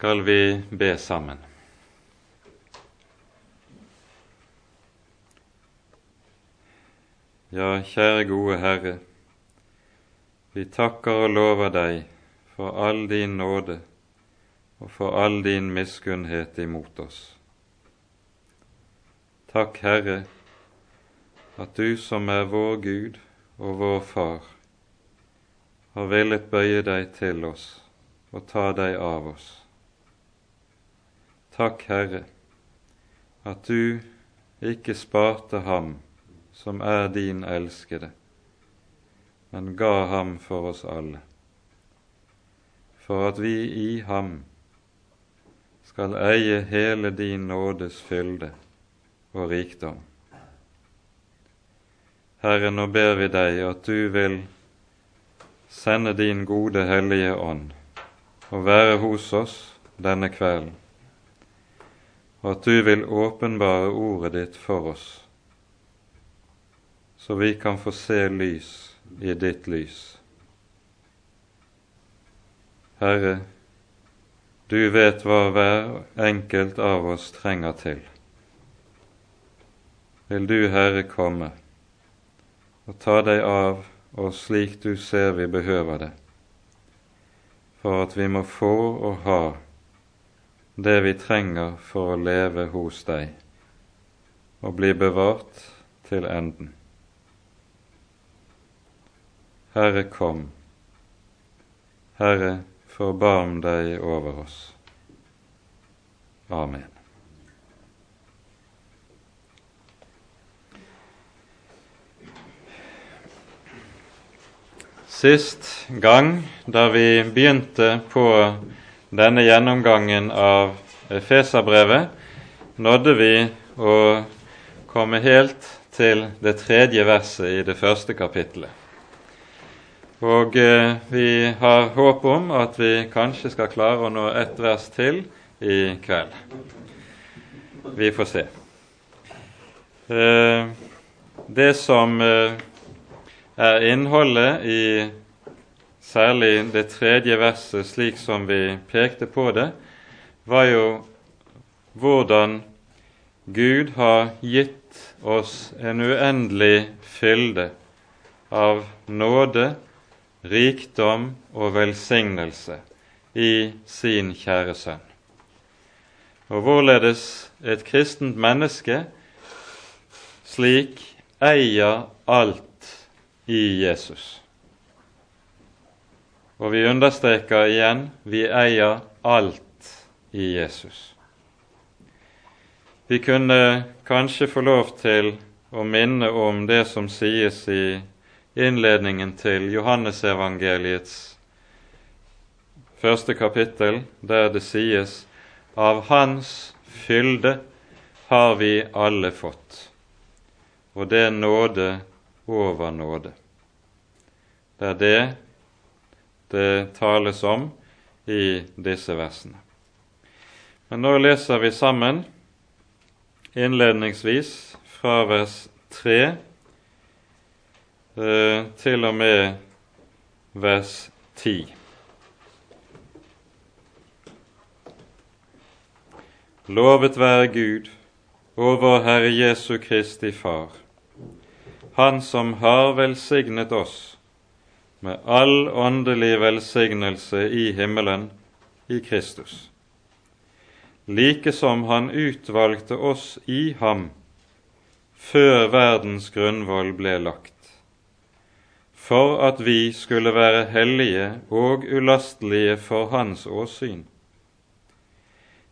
skal vi be sammen. Ja, kjære gode Herre, vi takker og lover deg for all din nåde og for all din miskunnhet imot oss. Takk, Herre, at du som er vår Gud og vår Far, har villet bøye deg til oss og ta deg av oss. Takk, Herre, at du ikke sparte ham som er din elskede, men ga ham for oss alle, for at vi i ham skal eie hele din nådes fylde og rikdom. Herre, nå ber vi deg at du vil sende din gode Hellige Ånd og være hos oss denne kvelden, og at du vil åpenbare ordet ditt for oss, så vi kan få se lys i ditt lys. Herre, du vet hva hver enkelt av oss trenger til. Vil du, Herre, komme og ta deg av oss slik du ser vi behøver det, for at vi må få og ha det vi trenger for å leve hos deg og bli bevart til enden. Herre, kom. Herre, forbarm deg over oss. Amen. Sist gang da vi begynte på denne gjennomgangen av Efeserbrevet, nådde vi å komme helt til det tredje verset i det første kapittelet. Og eh, vi har håp om at vi kanskje skal klare å nå ett vers til i kveld. Vi får se. Eh, det som eh, er innholdet i særlig det tredje verset, slik som vi pekte på det, var jo hvordan Gud har gitt oss en uendelig fylde av nåde, rikdom og velsignelse i sin kjære Sønn. Og hvorledes et kristent menneske slik eier alt i Jesus. Og vi understreker igjen vi eier alt i Jesus. Vi kunne kanskje få lov til å minne om det som sies i innledningen til Johannesevangeliets første kapittel, der det sies av Hans fylde har vi alle fått, og det nåde over nåde. Det er det det tales om i disse versene. Men nå leser vi sammen innledningsvis fra vers 3 eh, til og med vers 10. Lovet være Gud og vår Herre Jesu Kristi Far, Han som har velsignet oss med all åndelig velsignelse i himmelen i Kristus, Likesom Han utvalgte oss i ham før verdens grunnvoll ble lagt, for at vi skulle være hellige og ulastelige for Hans åsyn,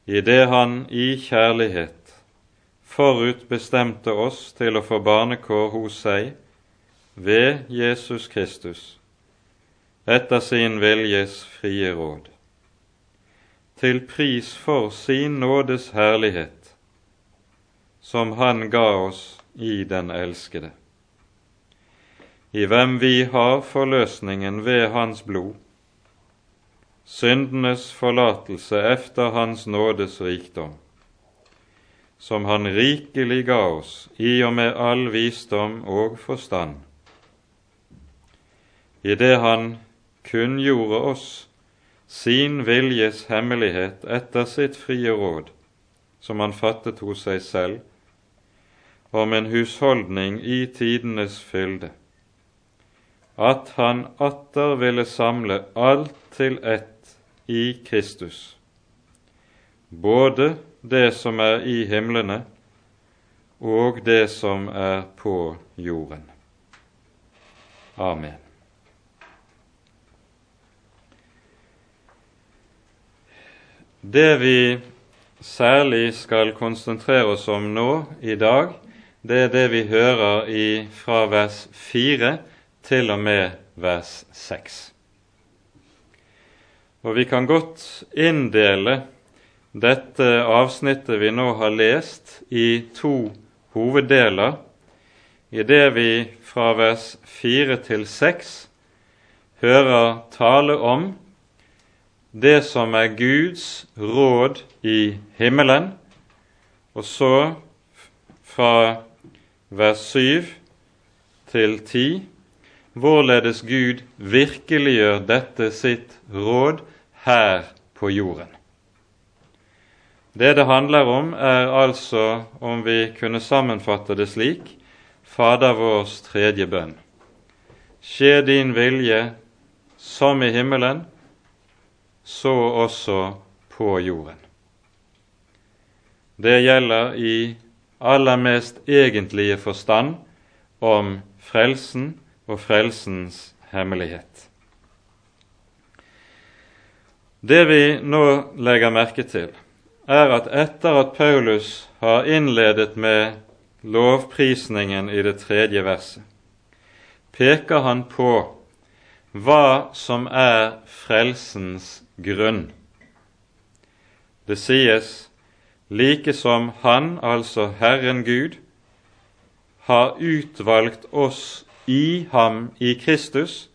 idet Han i kjærlighet forutbestemte oss til å få barnekår hos seg ved Jesus Kristus etter sin viljes frie råd, til pris for sin nådes herlighet, som Han ga oss i den elskede, i hvem vi har forløsningen ved Hans blod, syndenes forlatelse efter Hans nådes rikdom, som Han rikelig ga oss i og med all visdom og forstand, i det Han kunngjorde oss sin viljes hemmelighet etter sitt frie råd, som han fattet hos seg selv, om en husholdning i tidenes fylde, at han atter ville samle alt til ett i Kristus, både det som er i himlene, og det som er på jorden. Amen. Det vi særlig skal konsentrere oss om nå i dag, det er det vi hører i, fra vers 4 til og med vers 6. Og vi kan godt inndele dette avsnittet vi nå har lest, i to hoveddeler, i det vi fra vers 4 til 6 hører tale om det som er Guds råd i himmelen, og så fra vers 7 til 10 hvorledes Gud virkeliggjør dette sitt råd her på jorden. Det det handler om, er altså, om vi kunne sammenfatte det slik, Fader vårs tredje bønn. Skje din vilje som i himmelen, så også på jorden. Det gjelder i aller mest egentlige forstand om frelsen og frelsens hemmelighet. Det vi nå legger merke til, er at etter at Paulus har innledet med lovprisningen i det tredje verset, peker han på hva som er frelsens grunn. Det sies like som Han, altså Herren Gud, har utvalgt oss i ham i Kristus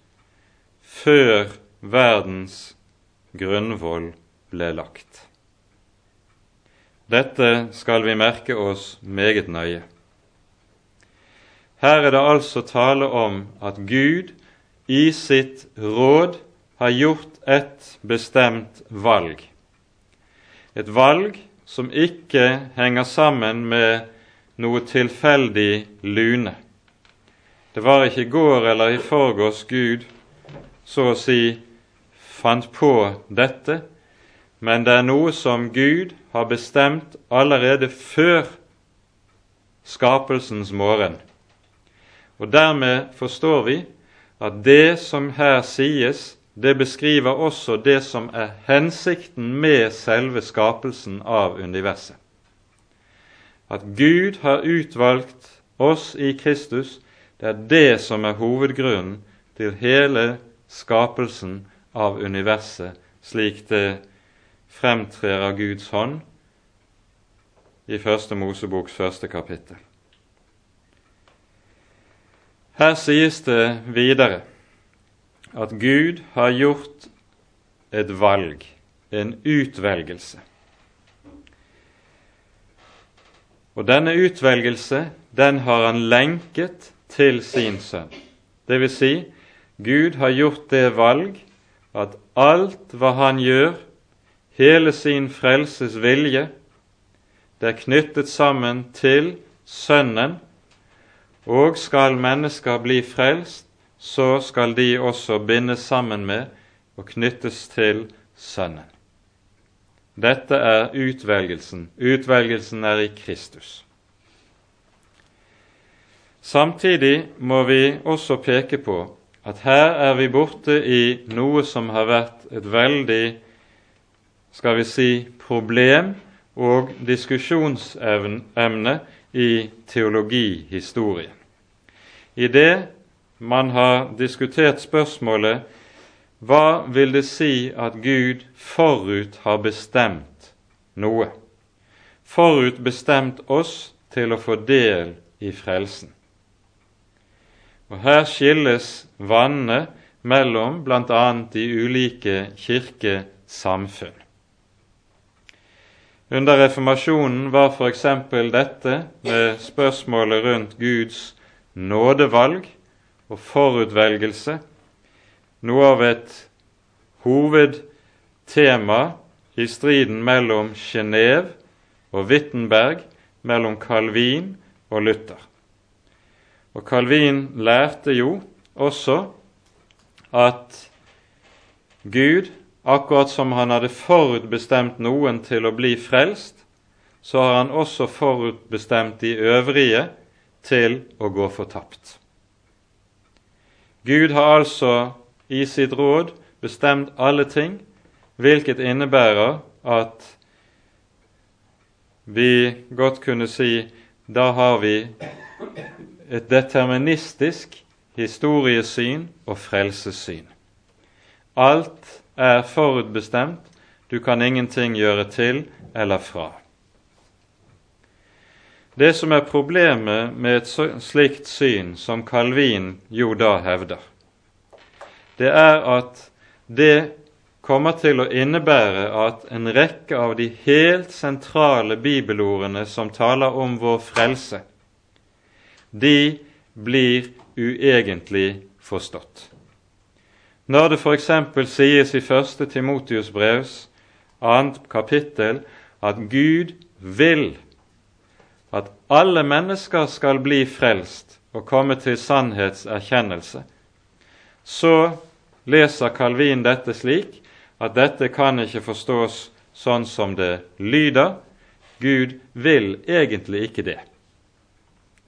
før verdens grunnvoll ble lagt. Dette skal vi merke oss meget nøye. Her er det altså tale om at Gud i sitt råd har gjort et bestemt valg. Et valg som ikke henger sammen med noe tilfeldig lune. Det var ikke i går eller i forgårs Gud så å si fant på dette, men det er noe som Gud har bestemt allerede før skapelsens morgen. Og dermed forstår vi at det som her sies, det beskriver også det som er hensikten med selve skapelsen av universet. At Gud har utvalgt oss i Kristus, det er det som er hovedgrunnen til hele skapelsen av universet, slik det fremtrer av Guds hånd i Første Moseboks første kapittel. Her sies det videre at Gud har gjort et valg, en utvelgelse. Og denne utvelgelse, den har han lenket til sin sønn. Det vil si, Gud har gjort det valg at alt hva han gjør, hele sin frelses vilje, det er knyttet sammen til Sønnen, og skal mennesker bli frelst, så skal de også bindes sammen med og knyttes til Sønnen. Dette er utvelgelsen. Utvelgelsen er i Kristus. Samtidig må vi også peke på at her er vi borte i noe som har vært et veldig skal vi si, problem og diskusjonsemne i teologihistorien. I det man har diskutert spørsmålet hva vil det si at Gud forut har bestemt noe? Forut bestemt oss til å få del i frelsen. Og Her skilles vannene mellom bl.a. de ulike kirkesamfunn. Under reformasjonen var f.eks. dette med spørsmålet rundt Guds nådevalg og forutvelgelse noe av et hovedtema i striden mellom Genéve og Wittenberg, mellom Calvin og Luther. Og Calvin lærte jo også at Gud, akkurat som han hadde forutbestemt noen til å bli frelst, så har han også forutbestemt de øvrige til å gå fortapt. Gud har altså i sitt råd bestemt alle ting, hvilket innebærer at vi godt kunne si da har vi et deterministisk historiesyn og frelsessyn. Alt er forutbestemt, du kan ingenting gjøre til eller fra. Det som er problemet med et slikt syn som Calvin jo da hevder, det er at det kommer til å innebære at en rekke av de helt sentrale bibelordene som taler om vår frelse, de blir uegentlig forstått. Når det f.eks. sies i 1. Timotius brevs 2. kapittel at Gud vil alle mennesker skal bli frelst og komme til sannhetserkjennelse, så leser Calvin dette slik at dette kan ikke forstås sånn som det lyder. Gud vil egentlig ikke det.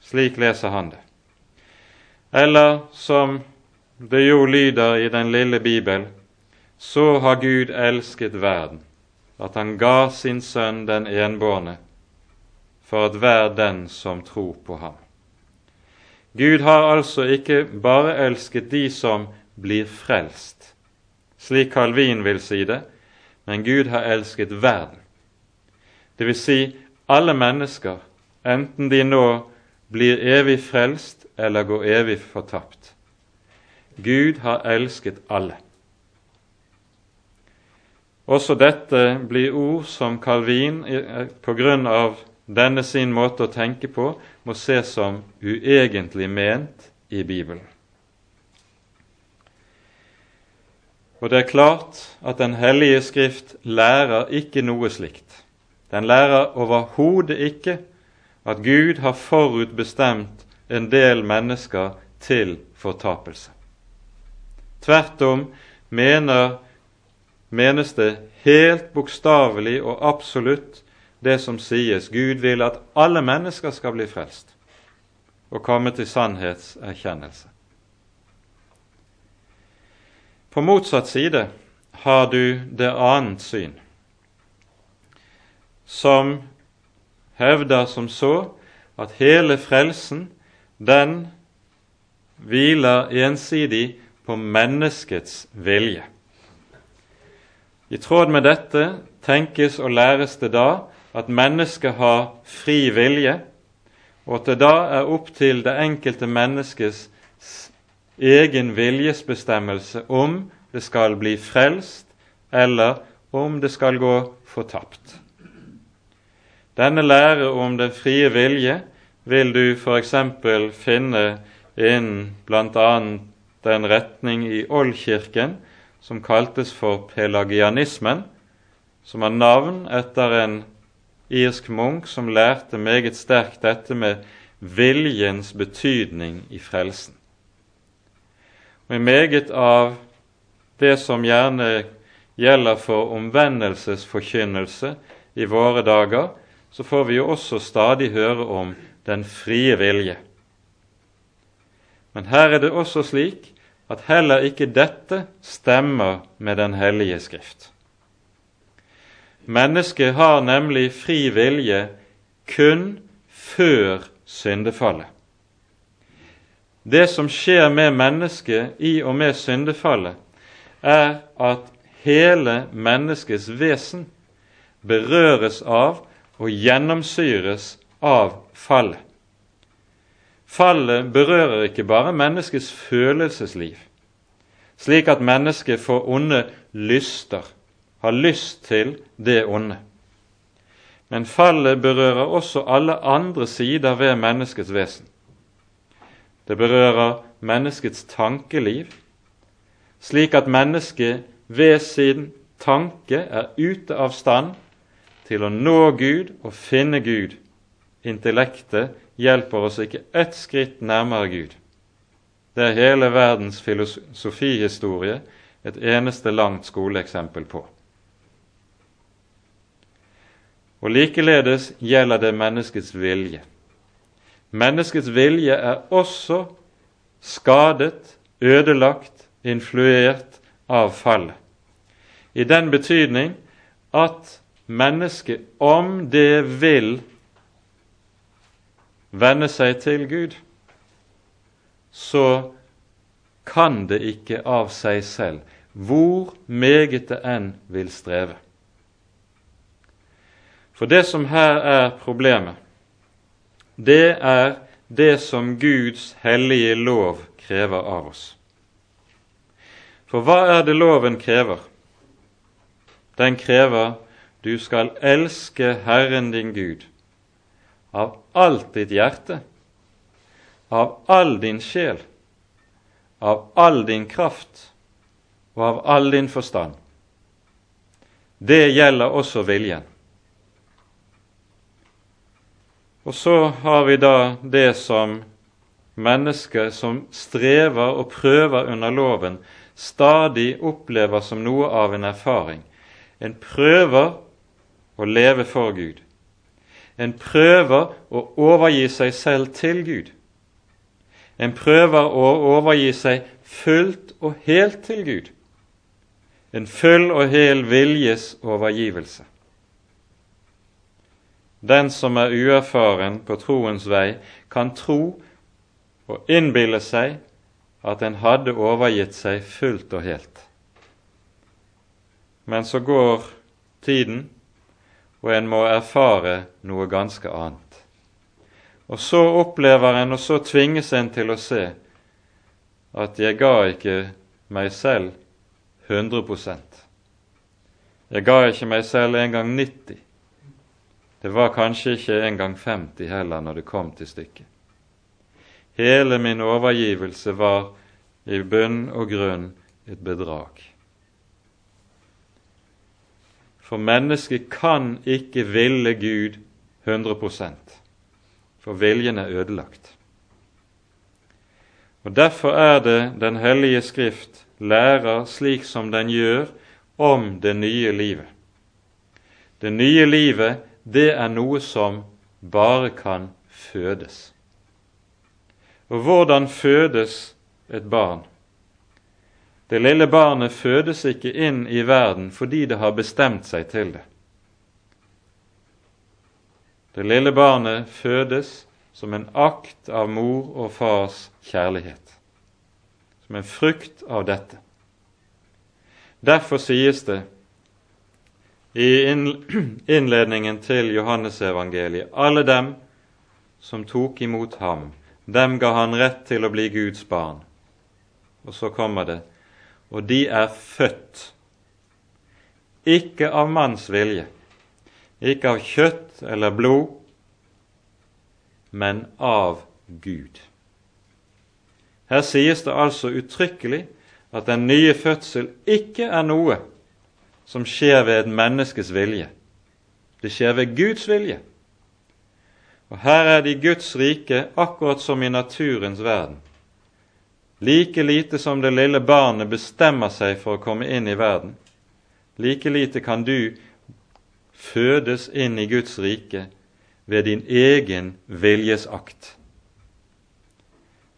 Slik leser han det. Eller som det jo lyder i den lille Bibel, så har Gud elsket verden, at han ga sin sønn den enbårne, for at hver den som tror på ham. Gud har altså ikke bare elsket de som blir frelst, slik Calvin vil si det, men Gud har elsket verden. Det vil si alle mennesker, enten de nå blir evig frelst eller går evig fortapt. Gud har elsket alle. Også dette blir ord som Calvin på grunn av denne sin måte å tenke på må ses som uegentlig ment i Bibelen. Og det er klart at Den hellige Skrift lærer ikke noe slikt. Den lærer overhodet ikke at Gud har forutbestemt en del mennesker til fortapelse. Tvert om menes det helt bokstavelig og absolutt det som sies. Gud vil at alle mennesker skal bli frelst og komme til sannhetserkjennelse. På motsatt side har du det annet syn, som hevder som så at hele frelsen, den hviler ensidig på menneskets vilje. I tråd med dette tenkes og læres det da at mennesket har fri vilje, og at det da er opp til det enkelte menneskets egen viljesbestemmelse om det skal bli frelst, eller om det skal gå fortapt. Denne lære om den frie vilje vil du f.eks. finne innen bl.a. den retning i Oldkirken som kaltes for pelagianismen, som har navn etter en irsk munk som lærte meget sterkt dette med viljens betydning i frelsen. I meget av det som gjerne gjelder for omvendelsesforkynnelse i våre dager, så får vi jo også stadig høre om den frie vilje. Men her er det også slik at heller ikke dette stemmer med Den hellige Skrift. Mennesket har nemlig fri vilje kun før syndefallet. Det som skjer med mennesket i og med syndefallet, er at hele menneskets vesen berøres av og gjennomsyres av fallet. Fallet berører ikke bare menneskets følelsesliv, slik at mennesket får onde lyster har lyst til det onde. Men fallet berører også alle andre sider ved menneskets vesen. Det berører menneskets tankeliv, slik at mennesket ved sin tanke er ute av stand til å nå Gud og finne Gud. Intellektet hjelper oss ikke ett skritt nærmere Gud. Det er hele verdens filosofihistorie et eneste langt skoleeksempel på. Og likeledes gjelder det menneskets vilje. Menneskets vilje er også skadet, ødelagt, influert av fallet. I den betydning at mennesket, om det vil vende seg til Gud, så kan det ikke av seg selv, hvor meget det enn vil streve. For det som her er problemet, det er det som Guds hellige lov krever av oss. For hva er det loven krever? Den krever du skal elske Herren din Gud av alt ditt hjerte, av all din sjel, av all din kraft og av all din forstand. Det gjelder også viljen. Og så har vi da det som mennesker som strever og prøver under loven, stadig opplever som noe av en erfaring. En prøver å leve for Gud. En prøver å overgi seg selv til Gud. En prøver å overgi seg fullt og helt til Gud. En full og hel viljes overgivelse. Den som er uerfaren på troens vei, kan tro og innbille seg at en hadde overgitt seg fullt og helt. Men så går tiden, og en må erfare noe ganske annet. Og så opplever en, og så tvinges en til å se at jeg ga ikke meg selv 100% Jeg ga ikke meg selv engang 90 det var kanskje ikke engang 50 heller når det kom til stykket. Hele min overgivelse var i bunn og grunn et bedrag. For mennesket kan ikke ville Gud 100% for viljen er ødelagt. Og Derfor er det Den hellige Skrift lærer slik som den gjør om det nye livet. Det nye livet det er noe som bare kan fødes. Og hvordan fødes et barn? Det lille barnet fødes ikke inn i verden fordi det har bestemt seg til det. Det lille barnet fødes som en akt av mor og fars kjærlighet, som en frukt av dette. Derfor sies det i innledningen til Johannesevangeliet. Alle dem som tok imot ham, dem ga han rett til å bli Guds barn. Og så kommer det og de er født, ikke av manns vilje, ikke av kjøtt eller blod, men av Gud. Her sies det altså uttrykkelig at den nye fødsel ikke er noe som skjer ved et menneskes vilje. Det skjer ved Guds vilje. Og Her er det i Guds rike akkurat som i naturens verden. Like lite som det lille barnet bestemmer seg for å komme inn i verden, like lite kan du fødes inn i Guds rike ved din egen viljesakt.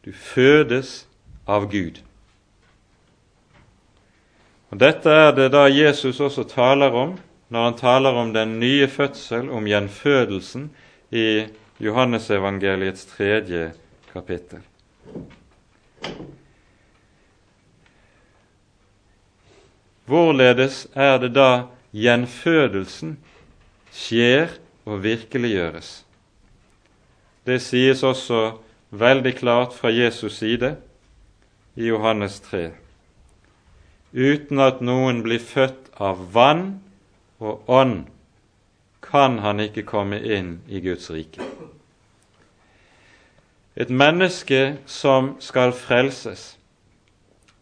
Du fødes av Gud. Og Dette er det da Jesus også taler om når han taler om den nye fødsel, om gjenfødelsen, i Johannesevangeliets tredje kapittel. Hvorledes er det da gjenfødelsen skjer og virkeliggjøres? Det sies også veldig klart fra Jesus' side i Johannes 3 uten at noen blir født av vann og ånd, kan han ikke komme inn i Guds rike. Et menneske som skal frelses,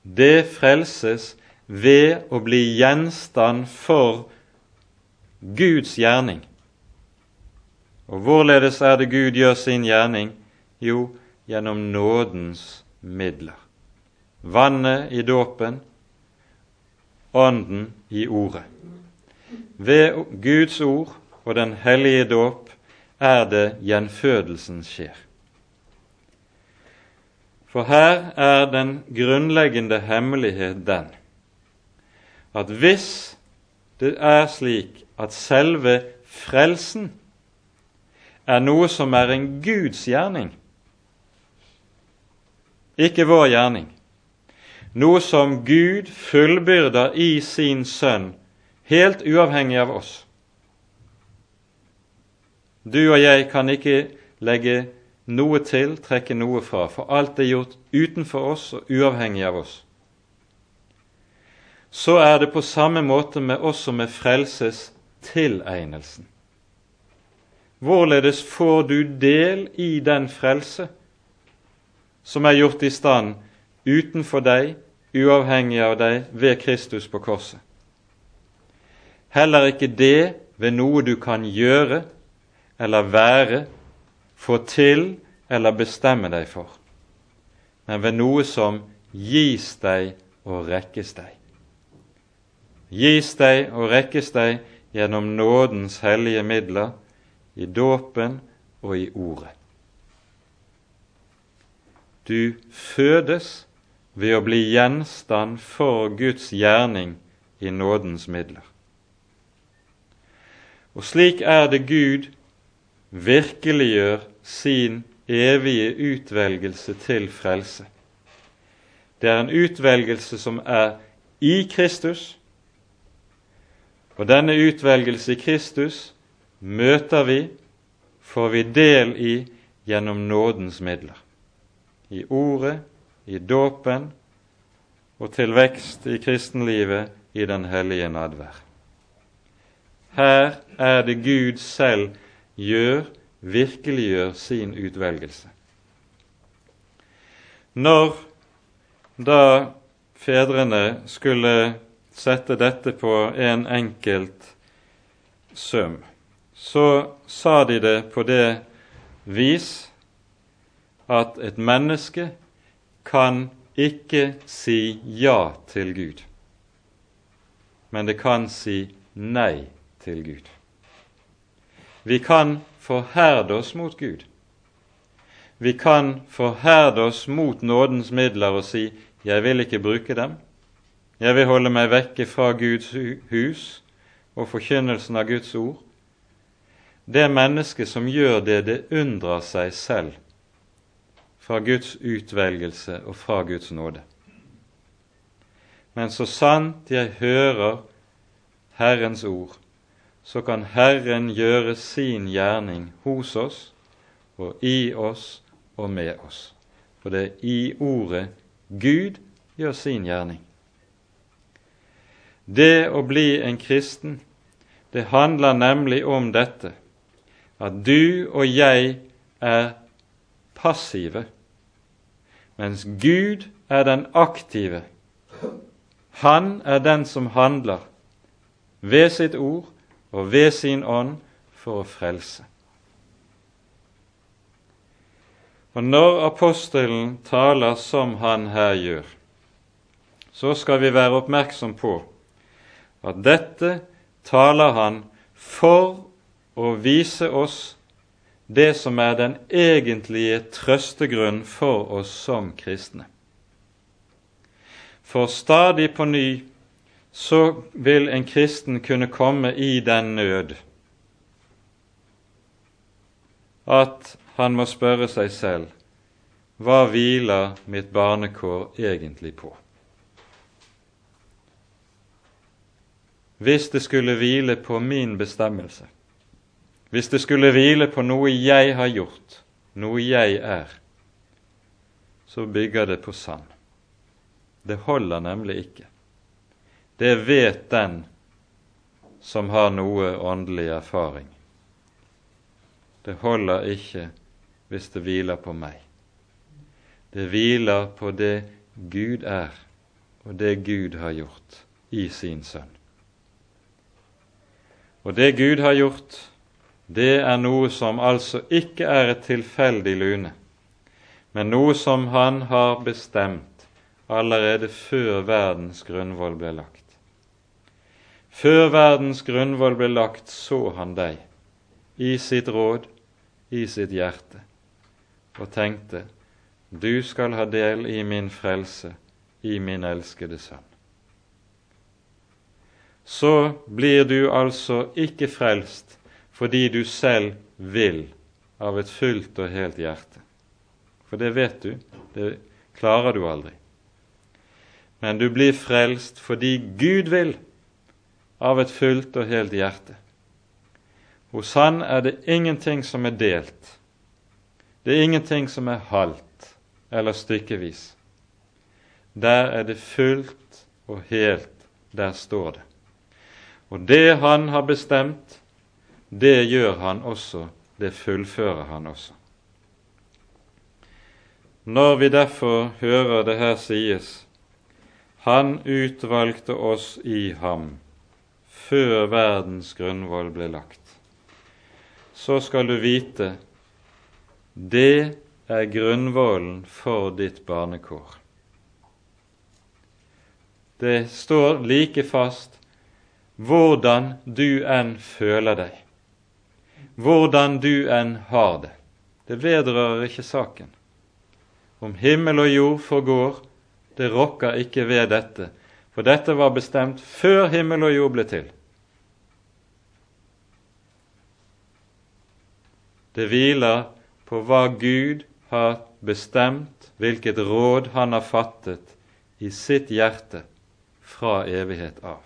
det frelses ved å bli gjenstand for Guds gjerning. Og hvorledes er det Gud gjør sin gjerning? Jo, gjennom nådens midler. Vannet i dåpen, Ånden i Ordet. Ved Guds ord og den hellige dåp er det gjenfødelsen skjer. For her er den grunnleggende hemmelighet den at hvis det er slik at selve frelsen er noe som er en Guds gjerning, ikke vår gjerning, noe som Gud fullbyrder i sin Sønn, helt uavhengig av oss. Du og jeg kan ikke legge noe til, trekke noe fra, for alt er gjort utenfor oss og uavhengig av oss. Så er det på samme måte med oss som er frelses tilegnelsen. Hvorledes får du del i den frelse som er gjort i stand utenfor deg, uavhengig av deg, ved Kristus på korset? Heller ikke det ved noe du kan gjøre eller være, få til eller bestemme deg for, men ved noe som gis deg og rekkes deg. Gis deg og rekkes deg gjennom nådens hellige midler, i dåpen og i Ordet. Du fødes ved å bli gjenstand for Guds gjerning i nådens midler. Og slik er det Gud virkeliggjør sin evige utvelgelse til frelse. Det er en utvelgelse som er i Kristus, og denne utvelgelse i Kristus møter vi, får vi del i gjennom nådens midler. I ordet, i dåpen og til vekst i kristenlivet i den hellige nadvær. Her er det Gud selv gjør, virkeliggjør sin utvelgelse. Når da fedrene skulle sette dette på en enkelt søm, så sa de det på det vis at et menneske kan ikke si ja til Gud, men det kan si nei til Gud. Vi kan forherde oss mot Gud. Vi kan forherde oss mot nådens midler og si 'Jeg vil ikke bruke dem'. Jeg vil holde meg vekke fra Guds hus og forkynnelsen av Guds ord. Det mennesket som gjør det, det undrer seg selv fra Guds utvelgelse og fra Guds nåde. Men så sant jeg hører Herrens ord, så kan Herren gjøre sin gjerning hos oss og i oss og med oss. For det er i ordet Gud gjør sin gjerning. Det å bli en kristen, det handler nemlig om dette, at du og jeg er passive, mens Gud er den aktive. Han er den som handler ved sitt ord og ved sin ånd for å frelse. Og når apostelen taler som han her gjør, så skal vi være oppmerksom på at dette taler han for å vise oss det som er den egentlige trøstegrunn for oss som kristne. For stadig på ny så vil en kristen kunne komme i den nød at han må spørre seg selv hva hviler mitt barnekår egentlig på? Hvis det skulle hvile på min bestemmelse, hvis det skulle hvile på noe jeg har gjort, noe jeg er, så bygger det på sand. Det holder nemlig ikke. Det vet den som har noe åndelig erfaring. Det holder ikke hvis det hviler på meg. Det hviler på det Gud er og det Gud har gjort i sin sønn. Og det Gud har gjort, det er noe som altså ikke er et tilfeldig lune, men noe som han har bestemt allerede før verdens grunnvoll ble lagt. Før verdens grunnvoll ble lagt, så han deg i sitt råd, i sitt hjerte, og tenkte, du skal ha del i min frelse, i min elskede sønn. Så blir du altså ikke frelst fordi du selv vil av et fullt og helt hjerte. For det vet du, det klarer du aldri. Men du blir frelst fordi Gud vil av et fullt og helt hjerte. Hos Han er det ingenting som er delt. Det er ingenting som er halvt eller stykkevis. Der er det fullt og helt. Der står det. Og det Han har bestemt, det gjør Han også, det fullfører Han også. Når vi derfor hører det her sies Han utvalgte oss i ham før verdens grunnvoll ble lagt, så skal du vite det er grunnvollen for ditt barnekår. Det står like fast hvordan du enn føler deg, hvordan du enn har det. Det vedrører ikke saken. Om himmel og jord forgår, det rokker ikke ved dette, for dette var bestemt før himmel og jord ble til. Det hviler på hva Gud har bestemt, hvilket råd han har fattet i sitt hjerte fra evighet av.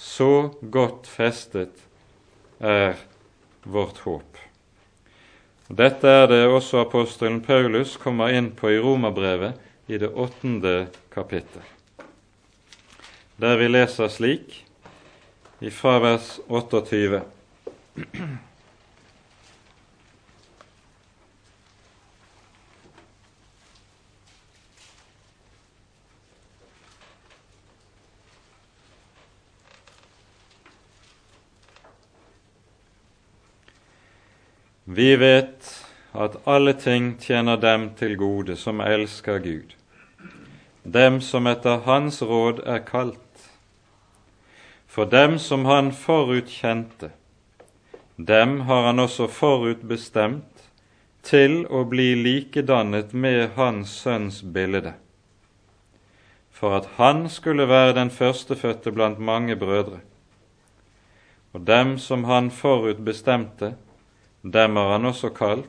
Så godt festet er vårt håp. Dette er det også apostelen Paulus kommer inn på i Romerbrevet i det åttende kapittel, der vi leser slik ifra vers 28. Vi vet at alle ting tjener dem til gode som elsker Gud, dem som etter Hans råd er kalt. For dem som Han forutkjente, dem har han også forutbestemt til å bli likedannet med Hans Sønns bilde, for at han skulle være den førstefødte blant mange brødre. Og dem som han forutbestemte, dem har han også kalt.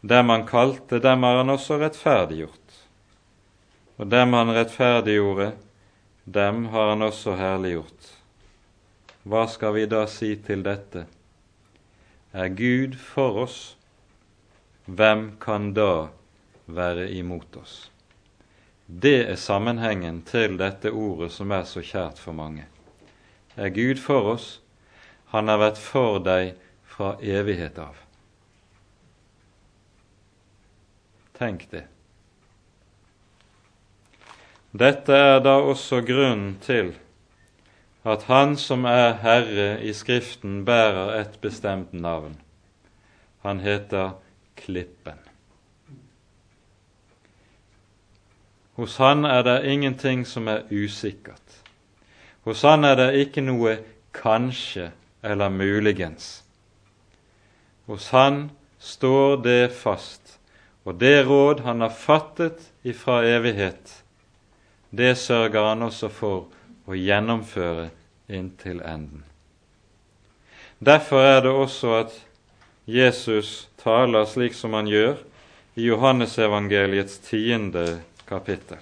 Dem han kalte, dem har han også rettferdiggjort. Og dem han rettferdiggjorde, dem har han også herliggjort. Hva skal vi da si til dette? Er Gud for oss, hvem kan da være imot oss? Det er sammenhengen til dette ordet som er så kjært for mange. Er Gud for oss? Han har vært for deg fra evighet av. Tenk det. Dette er da også grunnen til at Han som er Herre i Skriften, bærer et bestemt navn. Han heter Klippen. Hos Han er det ingenting som er usikkert. Hos Han er det ikke noe kanskje eller muligens. Hos Han står det fast, og det råd Han har fattet ifra evighet, det sørger Han også for å gjennomføre inntil enden. Derfor er det også at Jesus taler slik som han gjør i Johannesevangeliets tiende kapittel.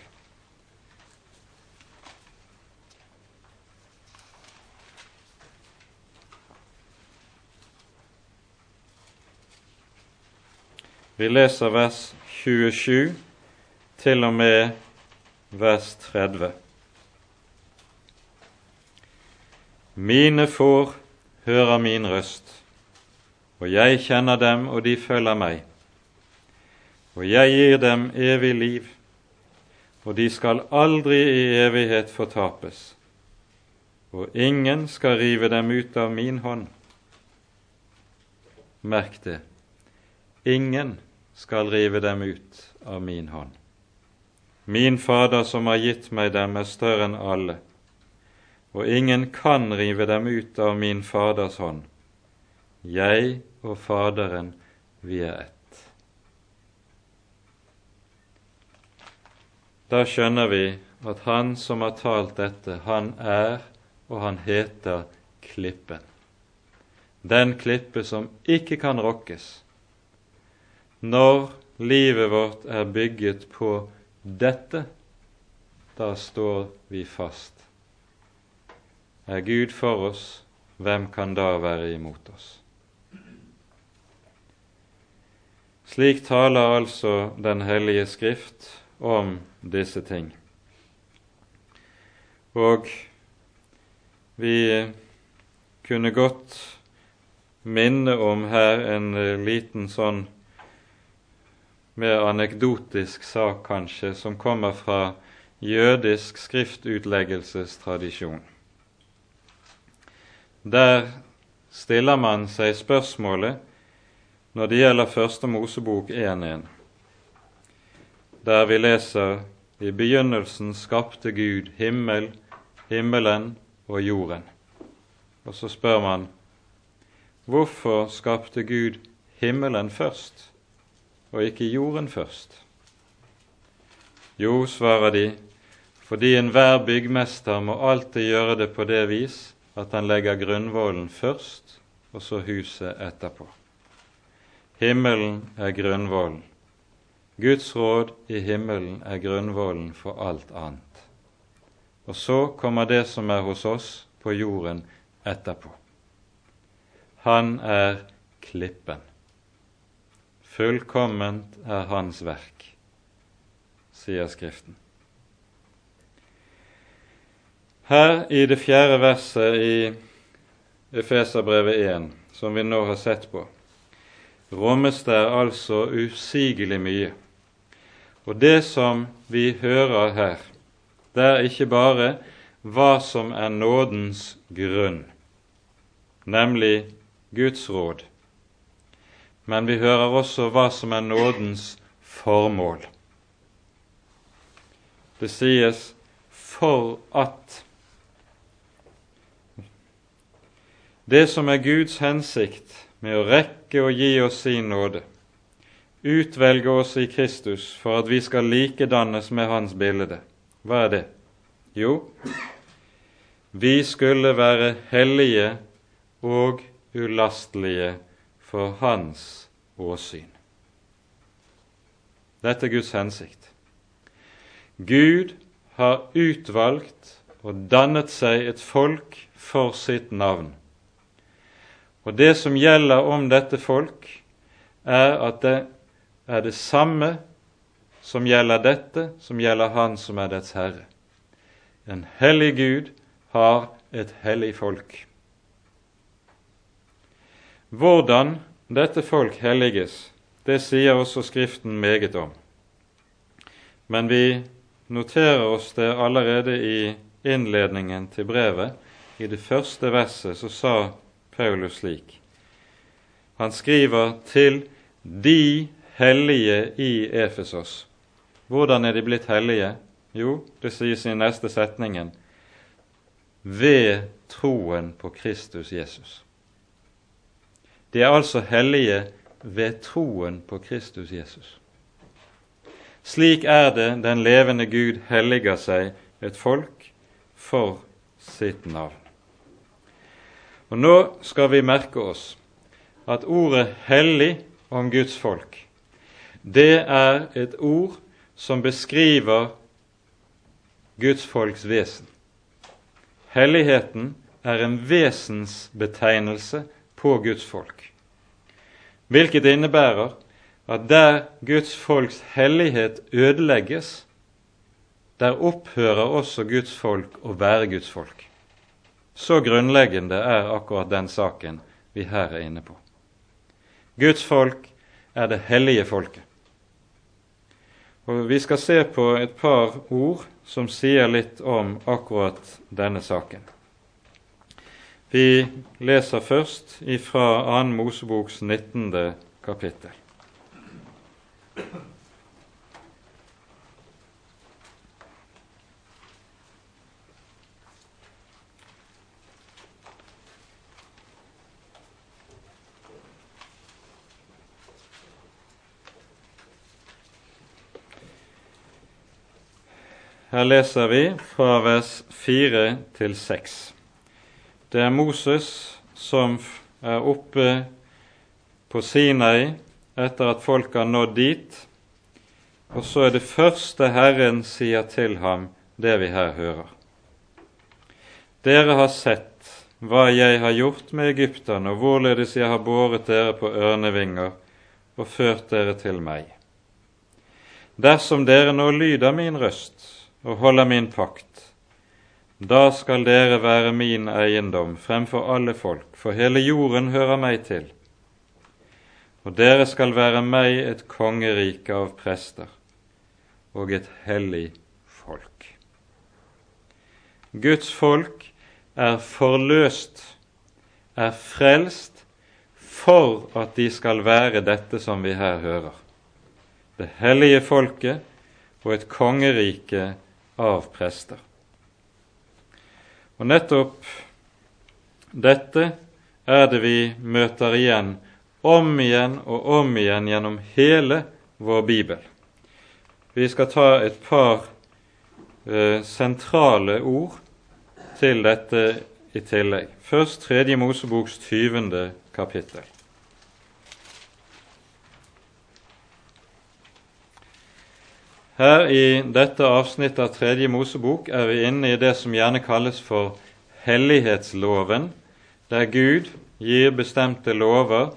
Vi leser vers 27 til og med vers 30. Mine får hører min røst, og jeg kjenner dem, og de følger meg. Og jeg gir dem evig liv, og de skal aldri i evighet fortapes, og ingen skal rive dem ut av min hånd. Merk det, ingen skal rive dem ut av min hånd. Min Fader som har gitt meg dem, er større enn alle, og ingen kan rive dem ut av min Faders hånd. Jeg og Faderen, vi er ett. Da skjønner vi at han som har talt dette, han er og han heter Klippen. Den klippe som ikke kan rokkes. Når livet vårt er bygget på dette, da står vi fast. Er Gud for oss, hvem kan da være imot oss? Slik taler altså Den hellige Skrift om disse ting. Og vi kunne godt minne om her en liten sånn mer anekdotisk sak, kanskje, som kommer fra jødisk skriftutleggelsestradisjon. Der stiller man seg spørsmålet når det gjelder Første Mosebok 1.1, der vi leser i begynnelsen skapte Gud himmel, himmelen og jorden. Og så spør man hvorfor skapte Gud himmelen først og ikke jorden først? Jo, svarer de, fordi enhver byggmester må alltid gjøre det på det vis at han legger grunnvollen først, og så huset etterpå. Himmelen er grunnvollen. Guds råd i himmelen er grunnvollen for alt annet. Og så kommer det som er hos oss på jorden etterpå. Han er klippen. Fullkomment er hans verk, sier Skriften. Her i det fjerde verset i Efeserbrevet 1, som vi nå har sett på, rommes det altså usigelig mye. Og det som vi hører her, det er ikke bare hva som er nådens grunn, nemlig Guds råd, men vi hører også hva som er nådens formål. Det sies for at Det som er Guds hensikt med å rekke og gi oss sin nåde, utvelge oss i Kristus for at vi skal likedannes med Hans bilde. Hva er det? Jo, vi skulle være hellige og ulastelige for Hans åsyn. Dette er Guds hensikt. Gud har utvalgt og dannet seg et folk for sitt navn. Og det som gjelder om dette folk, er at det er det samme som gjelder dette, som gjelder Han som er dets herre. En hellig Gud har et hellig folk. Hvordan dette folk helliges, det sier også Skriften meget om. Men vi noterer oss det allerede i innledningen til brevet. I det første verset så sa Paulus slik. Han skriver til de hellige i Efesos. Hvordan er de blitt hellige? Jo, det sies i neste setningen ved troen på Kristus Jesus. De er altså hellige ved troen på Kristus Jesus. Slik er det den levende Gud helliger seg et folk for sitt navn. Og Nå skal vi merke oss at ordet 'hellig' om Guds folk, det er et ord som beskriver Guds folks vesen. Helligheten er en vesensbetegnelse på Guds folk, hvilket innebærer at der Guds folks hellighet ødelegges, der opphører også Guds folk å være Guds folk. Så grunnleggende er akkurat den saken vi her er inne på. Guds folk er det hellige folket. Og Vi skal se på et par ord som sier litt om akkurat denne saken. Vi leser først ifra 2. Moseboks 19. kapittel. Her leser vi fra vers 4 til 6. Det er Moses som er oppe på Sinai etter at folk har nådd dit, og så er det første Herren sier til ham, det vi her hører. Dere har sett hva jeg har gjort med egypterne, og hvorledes jeg har båret dere på ørnevinger og ført dere til meg. Dersom dere nå lyder min røst og holder min pakt, da skal dere være min eiendom fremfor alle folk, for hele jorden hører meg til. Og dere skal være meg et kongerike av prester og et hellig folk. Guds folk er forløst, er frelst, for at de skal være dette som vi her hører. Det hellige folket og et kongerike av prester. Og nettopp dette er det vi møter igjen om igjen og om igjen gjennom hele vår bibel. Vi skal ta et par eh, sentrale ord til dette i tillegg. Først Tredje Moseboks 20. kapittel. Her i dette avsnittet av Tredje Mosebok er vi inne i det som gjerne kalles for hellighetsloven, der Gud gir bestemte lover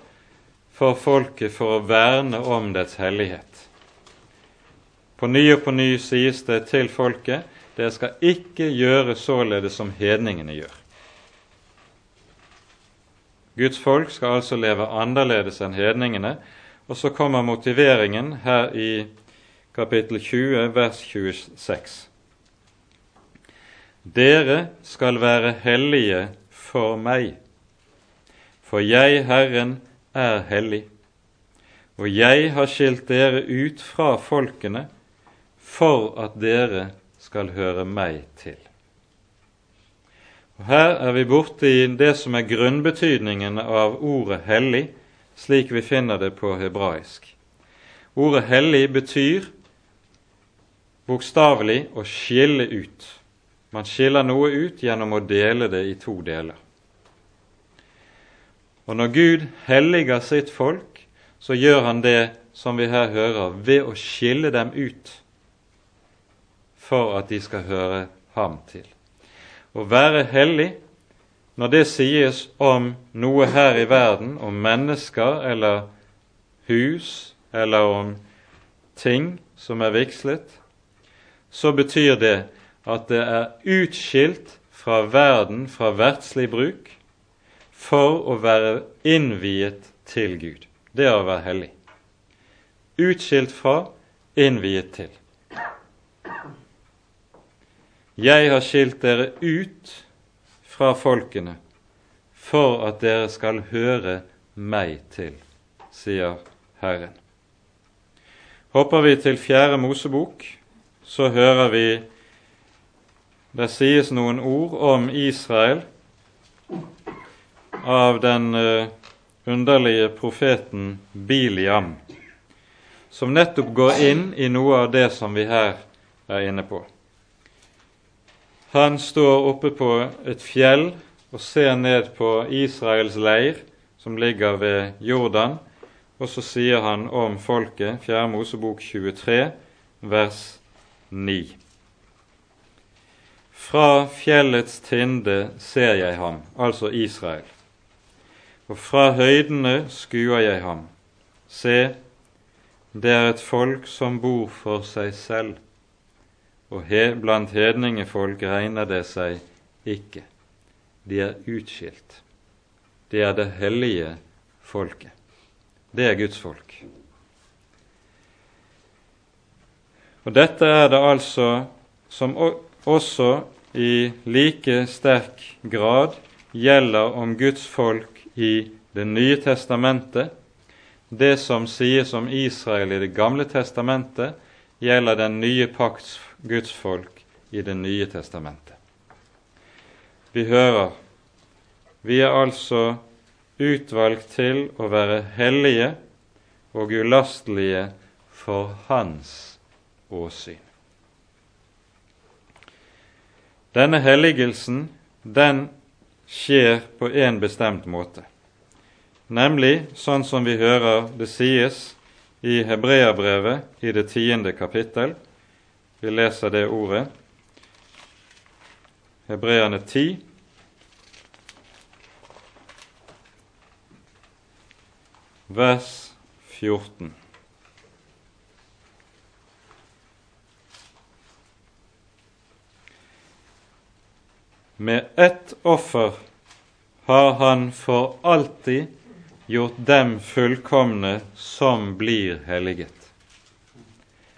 for folket for å verne om dets hellighet. På ny og på ny sies det til folket dere skal ikke gjøre således som hedningene gjør. Guds folk skal altså leve annerledes enn hedningene, og så kommer motiveringen her i kapittel 20, vers 26. Dere skal være hellige for meg, for jeg, Herren, er hellig, og jeg har skilt dere ut fra folkene for at dere skal høre meg til. Og Her er vi borte i det som er grunnbetydningen av ordet hellig, slik vi finner det på hebraisk. Ordet hellig betyr bokstavelig å skille ut. Man skiller noe ut gjennom å dele det i to deler. Og når Gud helliger sitt folk, så gjør han det som vi her hører, ved å skille dem ut for at de skal høre ham til. Å være hellig, når det sies om noe her i verden, om mennesker eller hus eller om ting som er vigslet, så betyr det at det er utskilt fra verden, fra verdslig bruk, for å være innviet til Gud. Det er å være hellig. Utskilt fra, innviet til. Jeg har skilt dere ut fra folkene for at dere skal høre meg til, sier Herren. Hopper vi til Fjerde Mosebok, så hører vi det sies noen ord om Israel av den uh, underlige profeten Biliam, som nettopp går inn i noe av det som vi her er inne på. Han står oppe på et fjell og ser ned på Israels leir, som ligger ved Jordan, og så sier han om folket, 4. Mosebok 23, vers 9. Fra fjellets tinde ser jeg ham, altså Israel, og fra høydene skuer jeg ham. Se, det er et folk som bor for seg selv, og he, blant hedningefolk regner det seg ikke. De er utskilt. Det er det hellige folket. Det er Guds folk. Og Dette er det altså som også i like sterk grad gjelder om Guds folk i Det nye testamentet. Det som sies om Israel i Det gamle testamentet, gjelder den nye pakts Guds folk i Det nye testamentet. Vi hører vi er altså utvalgt til å være hellige og ulastelige for Hans åsyn. Denne helligelsen den skjer på en bestemt måte, nemlig sånn som vi hører det sies i Hebreabrevet i det tiende kapittel. Vi leser det ordet. Hebreerne 10. Vers 14. Med ett offer har han for alltid gjort dem fullkomne som blir helliget.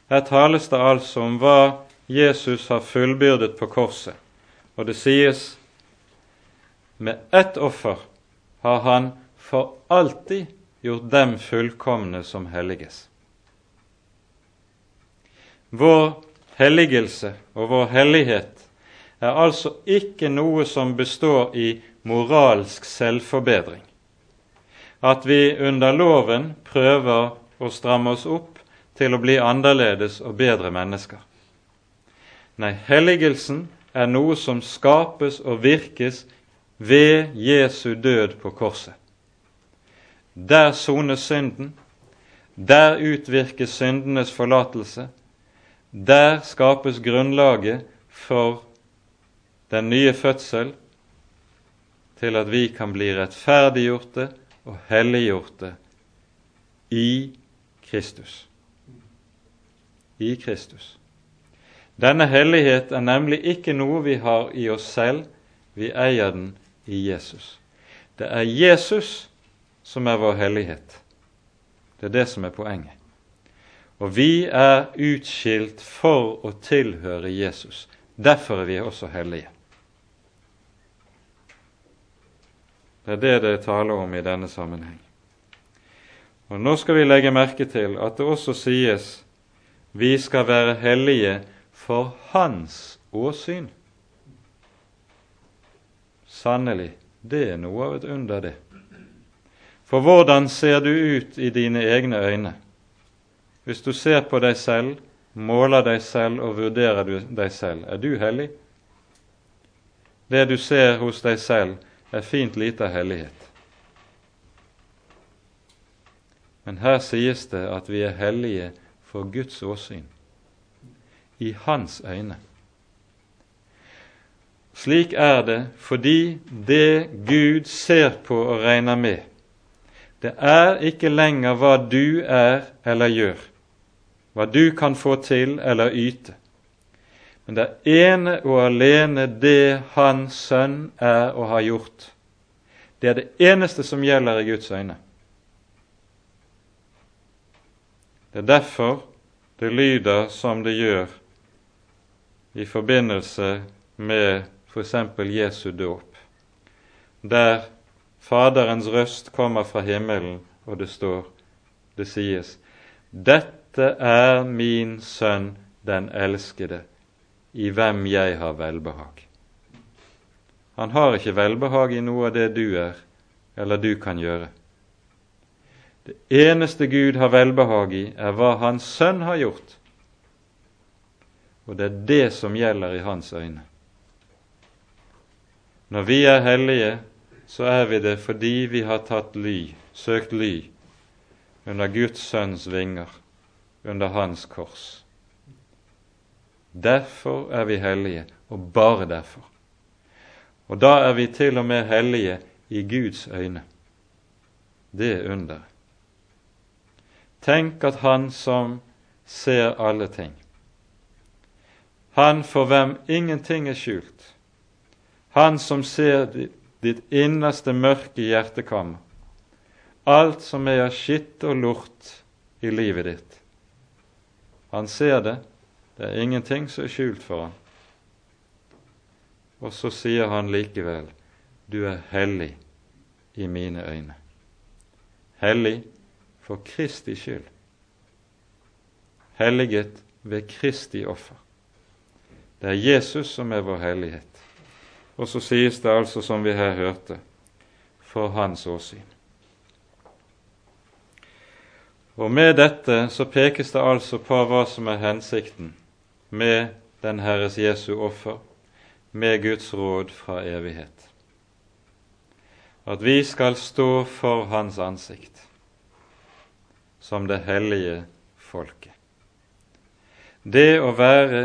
Her tales det altså om hva Jesus har fullbyrdet på korset, og det sies med ett offer har han for alltid gjort dem fullkomne som helliges. Vår helligelse og vår hellighet er altså ikke noe som består i moralsk selvforbedring. At vi under loven prøver å stramme oss opp til å bli annerledes og bedre mennesker. Nei, helligelsen er noe som skapes og virkes ved Jesu død på korset. Der sones synden, der utvirkes syndenes forlatelse, der skapes grunnlaget for den nye fødsel til at vi kan bli rettferdiggjorte og helliggjorte i Kristus. I Kristus. Denne hellighet er nemlig ikke noe vi har i oss selv, vi eier den i Jesus. Det er Jesus som er vår hellighet. Det er det som er poenget. Og vi er utskilt for å tilhøre Jesus. Derfor er vi også hellige. Det er det det er tale om i denne sammenheng. Og Nå skal vi legge merke til at det også sies vi skal være hellige for Hans åsyn. Sannelig, det er noe av et under, det. For hvordan ser du ut i dine egne øyne? Hvis du ser på deg selv, måler deg selv og vurderer deg selv, er du hellig? Det du ser hos deg selv, er fint lite hellighet. Men her sies det at vi er hellige for Guds åsyn, i Hans øyne. Slik er det fordi det Gud ser på og regner med, det er ikke lenger hva du er eller gjør, hva du kan få til eller yte, men det er ene og alene det Hans Sønn er og har gjort. Det er det eneste som gjelder i Guds øyne. Det er derfor det lyder som det gjør i forbindelse med f.eks. Jesu dåp, der Faderens røst kommer fra himmelen, og det står, det sies, Dette er min sønn den elskede, i hvem jeg har velbehag. Han har ikke velbehag i noe av det du er, eller du kan gjøre. Det eneste Gud har velbehag i, er hva Hans Sønn har gjort. Og det er det som gjelder i Hans øyne. Når vi er hellige, så er vi det fordi vi har tatt ly, søkt ly, under Guds Sønns vinger, under Hans kors. Derfor er vi hellige, og bare derfor. Og da er vi til og med hellige i Guds øyne. Det er under. Tenk at Han som ser alle ting, Han for hvem ingenting er skjult, Han som ser ditt innerste mørke hjertekammer, alt som er av skitt og lort i livet ditt. Han ser det, Det er ingenting som er skjult for ham. Og så sier han likevel, du er hellig i mine øyne. Hellig for Kristi skyld. Helliget ved Kristi offer. Det er Jesus som er vår hellighet. Og så sies det altså, som vi her hørte, for hans åsyn. Og med dette så pekes det altså på hva som er hensikten med den Herres Jesu offer, med Guds råd fra evighet. At vi skal stå for Hans ansikt som det hellige folket. Det å være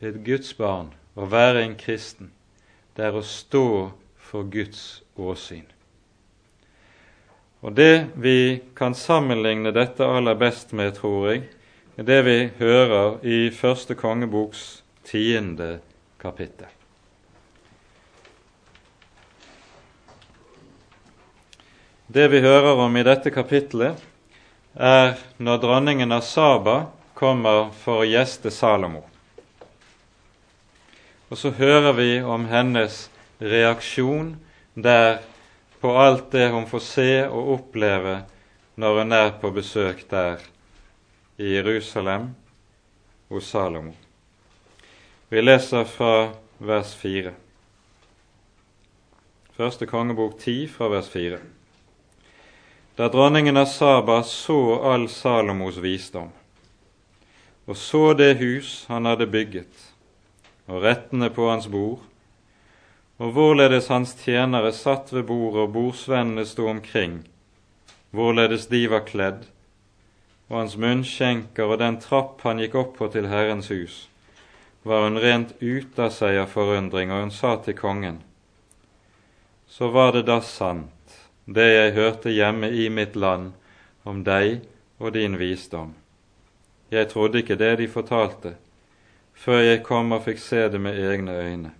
et Guds barn, å være en kristen, det er å stå for Guds åsyn. Og Det vi kan sammenligne dette aller best med, tror jeg, det vi hører i første kongeboks tiende kapittel. Det vi hører om i dette kapittelet, er når dronningen av Saba kommer for å gjeste Salomo. Og så hører vi om hennes reaksjon der på alt det hun får se og oppleve når hun er på besøk der i Jerusalem hos Salomo. Vi leser fra vers 4. Første kongebok 10 fra vers 4. Da dronningen av Saba så all Salomos visdom, og så det hus han hadde bygget, og rettene på hans bord, og hvorledes hans tjenere satt ved bordet og bordsvennene sto omkring, hvorledes de var kledd, og hans munnskjenker og den trapp han gikk opp på til Herrens hus, var hun rent ute av seg av forundring, og hun sa til kongen, så var det da sant, det jeg hørte hjemme i mitt land om deg og din visdom. Jeg trodde ikke det de fortalte, før jeg kom og fikk se det med egne øyne.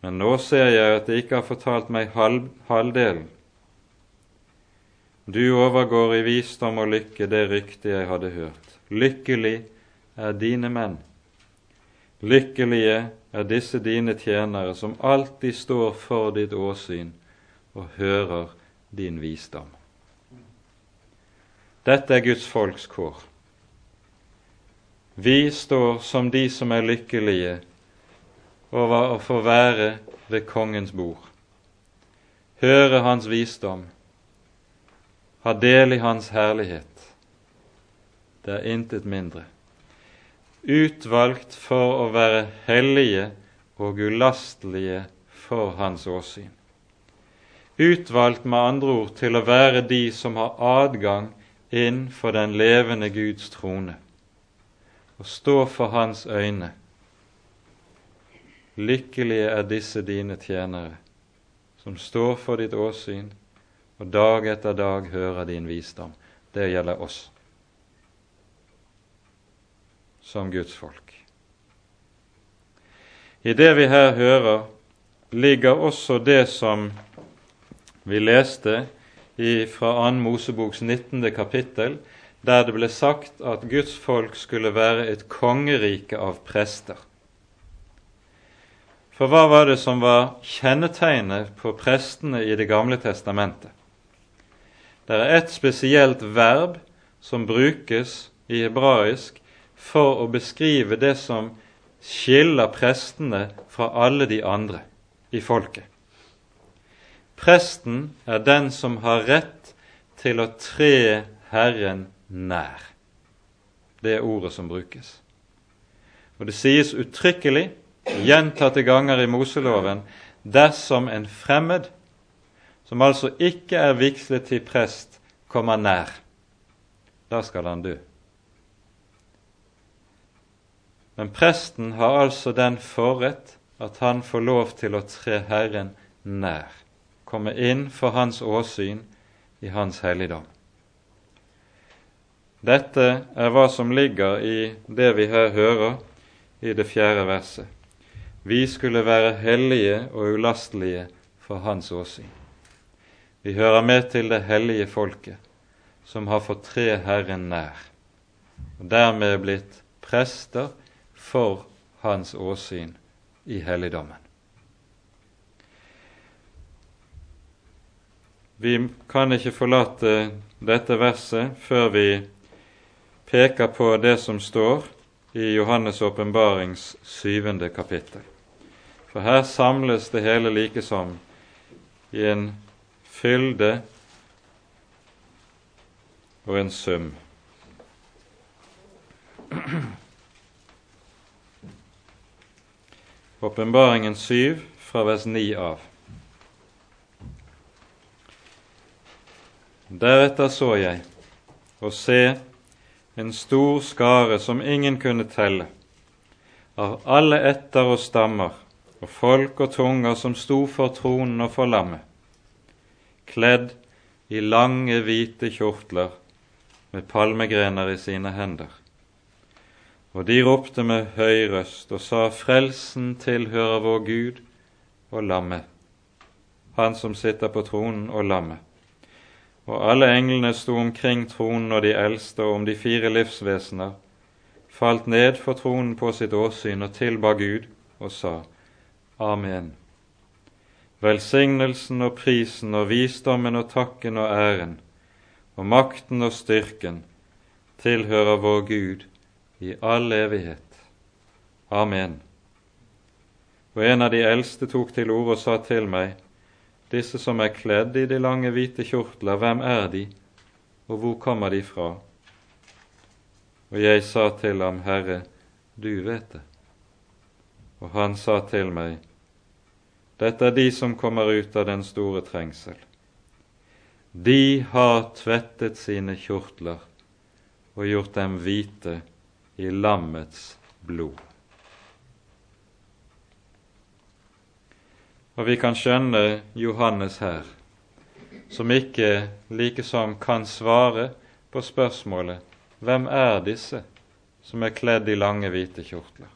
Men nå ser jeg at de ikke har fortalt meg halv, halvdelen. Du overgår i visdom og lykke det ryktet jeg hadde hørt. Lykkelig er dine menn. Lykkelige er disse dine tjenere som alltid står for ditt åsyn og hører din visdom. Dette er Guds folks kår. Vi står som de som er lykkelige over å få være ved kongens bord, høre hans visdom, ha del i hans herlighet. Det er intet mindre. Utvalgt for å være hellige og ulastelige for hans åsyn. Utvalgt med andre ord til å være de som har adgang inn for den levende Guds trone og stå for hans øyne. Lykkelige er disse dine tjenere, som står for ditt åsyn og dag etter dag hører din visdom. Det gjelder oss som Guds folk. I det vi her hører, ligger også det som vi leste fra 2. Moseboks 19. kapittel, der det ble sagt at Guds folk skulle være et kongerike av prester. For hva var det som var kjennetegnet på prestene i Det gamle testamentet? Det er et spesielt verb som brukes i hebraisk for å beskrive det som skiller prestene fra alle de andre i folket. Presten er den som har rett til å tre Herren nær. Det er ordet som brukes. Og det sies uttrykkelig, gjentatte ganger i Moseloven, dersom en fremmed, som altså ikke er vigslet til prest, kommer nær. Da skal han dø. Men presten har altså den forrett at han får lov til å tre Herren nær, komme inn for hans åsyn i hans helligdom. Dette er hva som ligger i det vi her hører i det fjerde verset. Vi skulle være hellige og ulastelige for Hans åsyn. Vi hører med til det hellige folket, som har fått tre Herren nær, og dermed blitt prester for hans åsyn i helligdommen. Vi kan ikke forlate dette verset før vi peker på det som står i Johannes' åpenbarings syvende kapittel. For her samles det hele likesom i en fylde og en sum. Åpenbaringen 7 fra vers 9 av. Deretter så jeg, og se, en stor skare som ingen kunne telle, av alle etter og stammer, og folk og tunger som sto for tronen og for lammet, kledd i lange, hvite kjortler med palmegrener i sine hender. Og de ropte med høy røst og sa, Frelsen tilhører vår Gud og lammet, Han som sitter på tronen og lammet. Og alle englene sto omkring tronen og de eldste og om de fire livsvesener, falt ned for tronen på sitt åsyn og tilba Gud og sa, Amen. Velsignelsen og prisen og visdommen og takken og æren og makten og styrken tilhører vår Gud i all evighet. Amen. Og en av de eldste tok til orde og sa til meg, disse som er kledd i de lange, hvite kjortler, hvem er de, og hvor kommer de fra? Og jeg sa til ham, Herre, du vet det. Og han sa til meg, dette er de som kommer ut av den store trengsel. De har tvettet sine kjortler og gjort dem hvite i lammets blod. Og vi kan skjønne Johannes her, som ikke likesom kan svare på spørsmålet hvem er disse som er kledd i lange, hvite kjortler?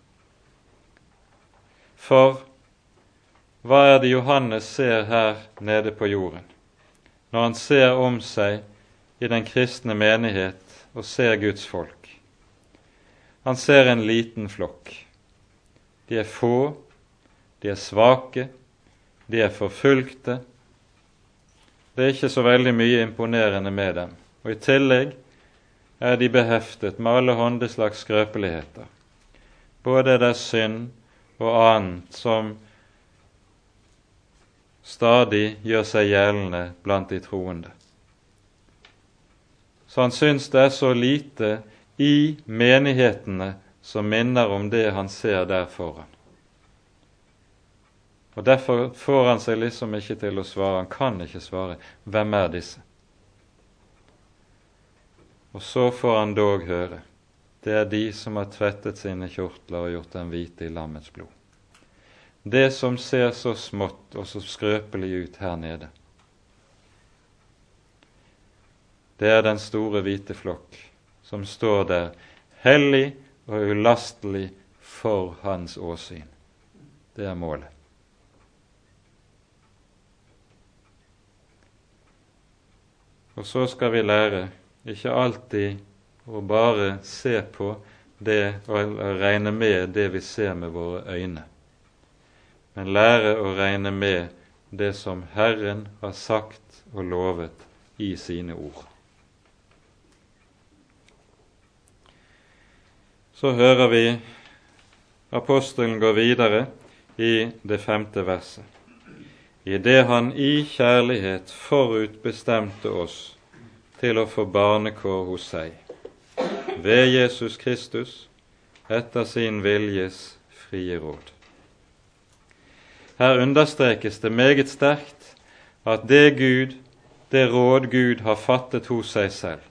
For hva er det Johannes ser her nede på jorden, når han ser om seg i den kristne menighet og ser Guds folk? Han ser en liten flokk. De er få, de er svake, de er forfulgte. Det er ikke så veldig mye imponerende med dem. Og i tillegg er de beheftet med alle håndeslags skrøpeligheter. Både deres synd og annet som stadig gjør seg gjeldende blant de troende. Så han syns det er så lite i menighetene som minner om det han ser der foran. Og Derfor får han seg liksom ikke til å svare. Han kan ikke svare. Hvem er disse? Og så får han dog høre. Det er de som har tvettet sine kjortler og gjort dem hvite i lammets blod det som ser så smått og så skrøpelig ut her nede. Det er den store hvite flokk som står der hellig og ulastelig for hans åsyn. Det er målet. Og så skal vi lære ikke alltid å bare se på det og regne med det vi ser med våre øyne men lære å regne med det som Herren har sagt og lovet i sine ord. Så hører vi apostelen gå videre i det femte verset. I det han i kjærlighet forutbestemte oss til å få barnekår hos seg, ved Jesus Kristus, etter sin viljes frie råd. Her understrekes det meget sterkt at det Gud, det råd Gud har fattet hos seg selv,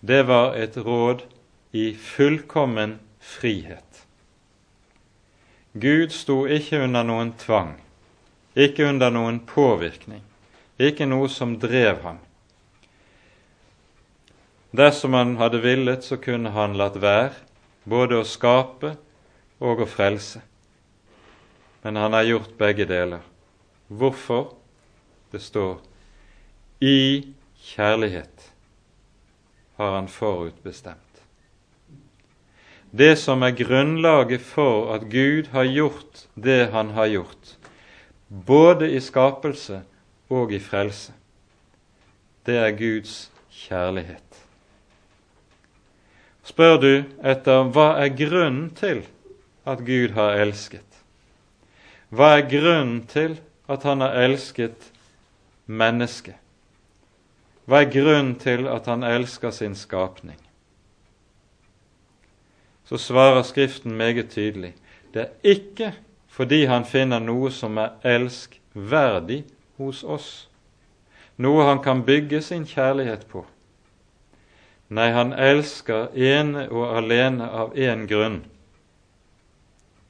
det var et råd i fullkommen frihet. Gud sto ikke under noen tvang, ikke under noen påvirkning, ikke noe som drev ham. Dersom han hadde villet, så kunne han latt være både å skape og å frelse men han har gjort begge deler. Hvorfor? Det står i kjærlighet har han forutbestemt. det som er grunnlaget for at Gud har gjort det han har gjort, både i skapelse og i frelse, det er Guds kjærlighet. Spør du etter hva er grunnen til at Gud har elsket? Hva er grunnen til at han har elsket mennesket? Hva er grunnen til at han elsker sin skapning? Så svarer Skriften meget tydelig det er ikke fordi han finner noe som er elskverdig hos oss, noe han kan bygge sin kjærlighet på. Nei, han elsker ene og alene av én grunn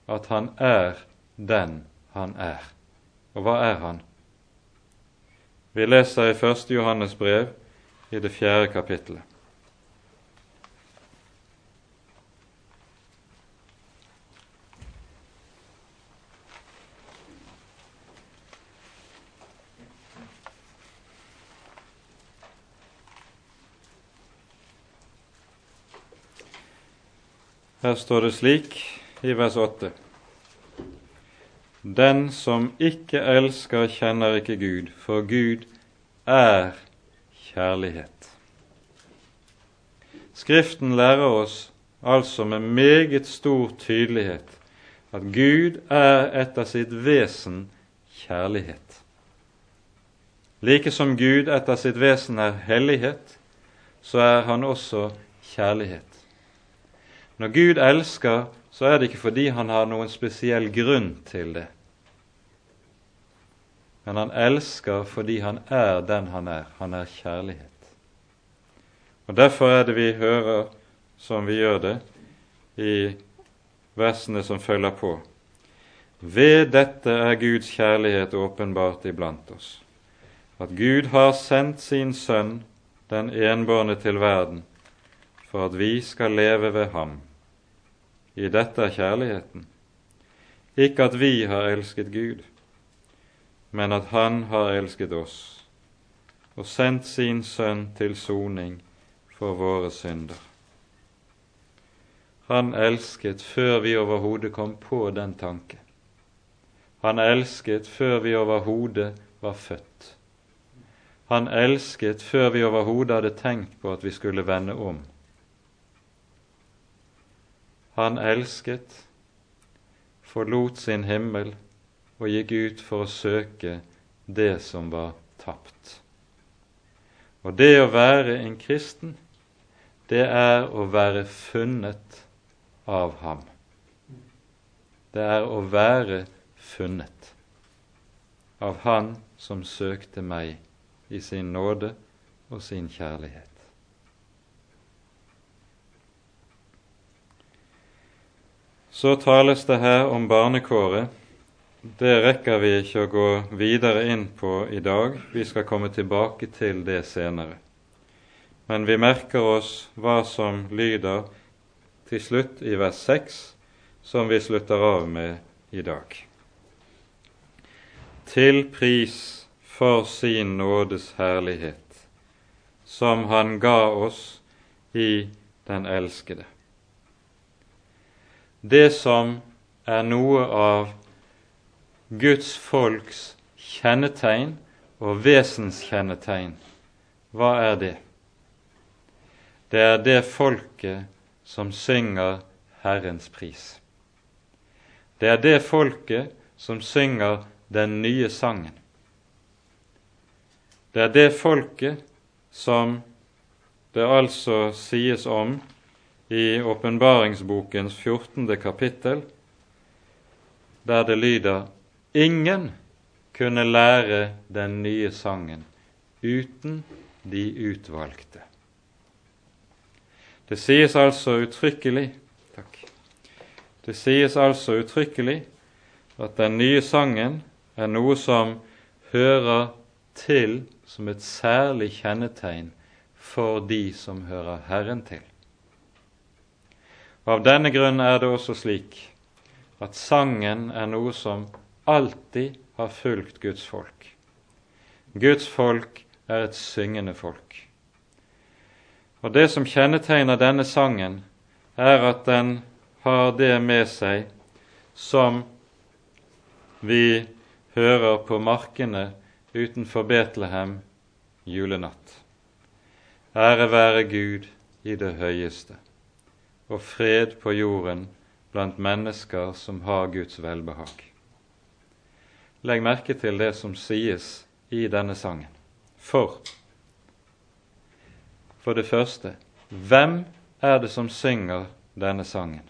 at han er den han er. Og hva er han? Vi leser i 1. Johannes brev i det fjerde kapittelet. Her står det slik i vers 8.: Den som ikke elsker, kjenner ikke Gud, for Gud er kjærlighet. Skriften lærer oss altså med meget stor tydelighet at Gud er etter sitt vesen kjærlighet. Like som Gud etter sitt vesen er hellighet, så er han også kjærlighet. Når Gud elsker, så er det ikke fordi han har noen spesiell grunn til det. Men han elsker fordi han er den han er. Han er kjærlighet. Og Derfor er det vi hører som vi gjør det i versene som følger på. Ved dette er Guds kjærlighet åpenbart iblant oss, at Gud har sendt sin Sønn, den enbårne, til verden, for at vi skal leve ved ham. I dette er kjærligheten. Ikke at vi har elsket Gud, men at Han har elsket oss og sendt sin Sønn til soning for våre synder. Han elsket før vi overhodet kom på den tanke. Han elsket før vi overhodet var født. Han elsket før vi overhodet hadde tenkt på at vi skulle vende om. Han elsket, forlot sin himmel og gikk ut for å søke det som var tapt. Og det å være en kristen, det er å være funnet av ham. Det er å være funnet av Han som søkte meg i sin nåde og sin kjærlighet. Så tales det her om barnekåret. Det rekker vi ikke å gå videre inn på i dag. Vi skal komme tilbake til det senere. Men vi merker oss hva som lyder til slutt i vers 6, som vi slutter av med i dag. Til pris for sin nådes herlighet, som Han ga oss i den elskede det som er noe av Guds folks kjennetegn og vesenskjennetegn, hva er det? Det er det folket som synger Herrens pris. Det er det folket som synger den nye sangen. Det er det folket som det altså sies om i åpenbaringsbokens 14. kapittel, der det lyder Ingen kunne lære den nye sangen uten de utvalgte. Det sies altså uttrykkelig takk, Det sies altså uttrykkelig at den nye sangen er noe som hører til som et særlig kjennetegn for de som hører Herren til. Av denne grunn er det også slik at sangen er noe som alltid har fulgt Guds folk. Guds folk er et syngende folk. Og Det som kjennetegner denne sangen, er at den har det med seg som vi hører på markene utenfor Betlehem julenatt. Ære være Gud i det høyeste, og fred på jorden blant mennesker som har Guds velbehag. Legg merke til det som sies i denne sangen. For for det første, hvem er det som synger denne sangen?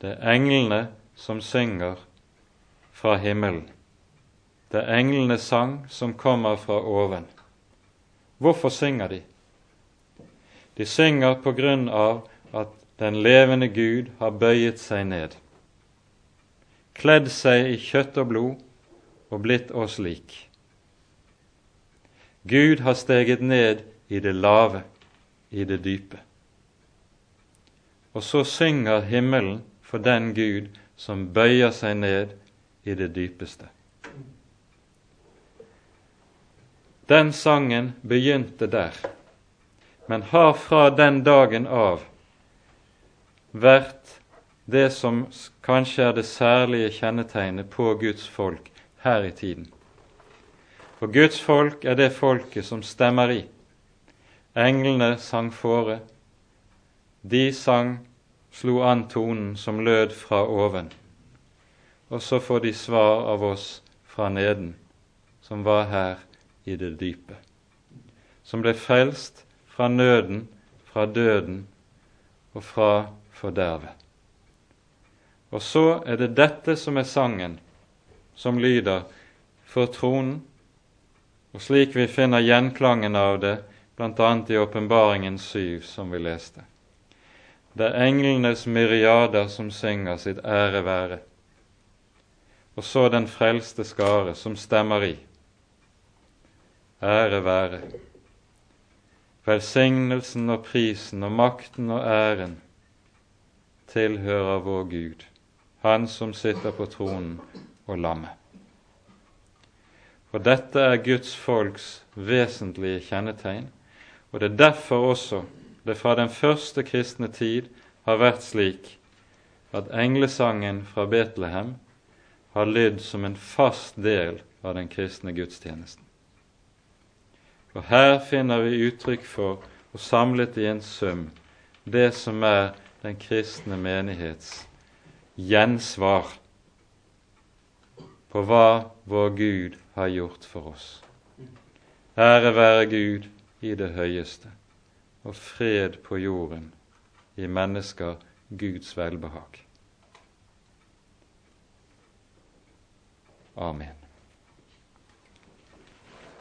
Det er englene som synger fra himmelen. Det er englenes sang som kommer fra oven. Hvorfor synger de? De synger på grunn av den levende Gud har bøyet seg ned, kledd seg i kjøtt og blod og blitt oss lik. Gud har steget ned i det lave, i det dype. Og så synger himmelen for den Gud som bøyer seg ned i det dypeste. Den sangen begynte der, men har fra den dagen av vært det som kanskje er det særlige kjennetegnet på Guds folk her i tiden. For Guds folk er det folket som stemmer i. Englene sang fore. De sang, slo an tonen som lød fra oven og så får de svar av oss fra neden, som var her i det dype, som ble frelst fra nøden, fra døden og fra fordervet. Og så er det dette som er sangen, som lyder for tronen, og slik vi finner gjenklangen av det bl.a. i Åpenbaringen 7, som vi leste. Det er englenes myriader som synger sitt ære være og så den frelste skare som stemmer i. Ære være. Velsignelsen og prisen og makten og æren tilhører vår Gud, Han som sitter på tronen og lammet. For dette er Guds folks vesentlige kjennetegn, og det er derfor også det fra den første kristne tid har vært slik at englesangen fra Betlehem har lydd som en fast del av den kristne gudstjenesten. Og her finner vi uttrykk for, og samlet i en sum, det som er den kristne menighets gjensvar på hva vår Gud har gjort for oss. Ære være Gud i det høyeste, og fred på jorden i mennesker Guds velbehag. Amen.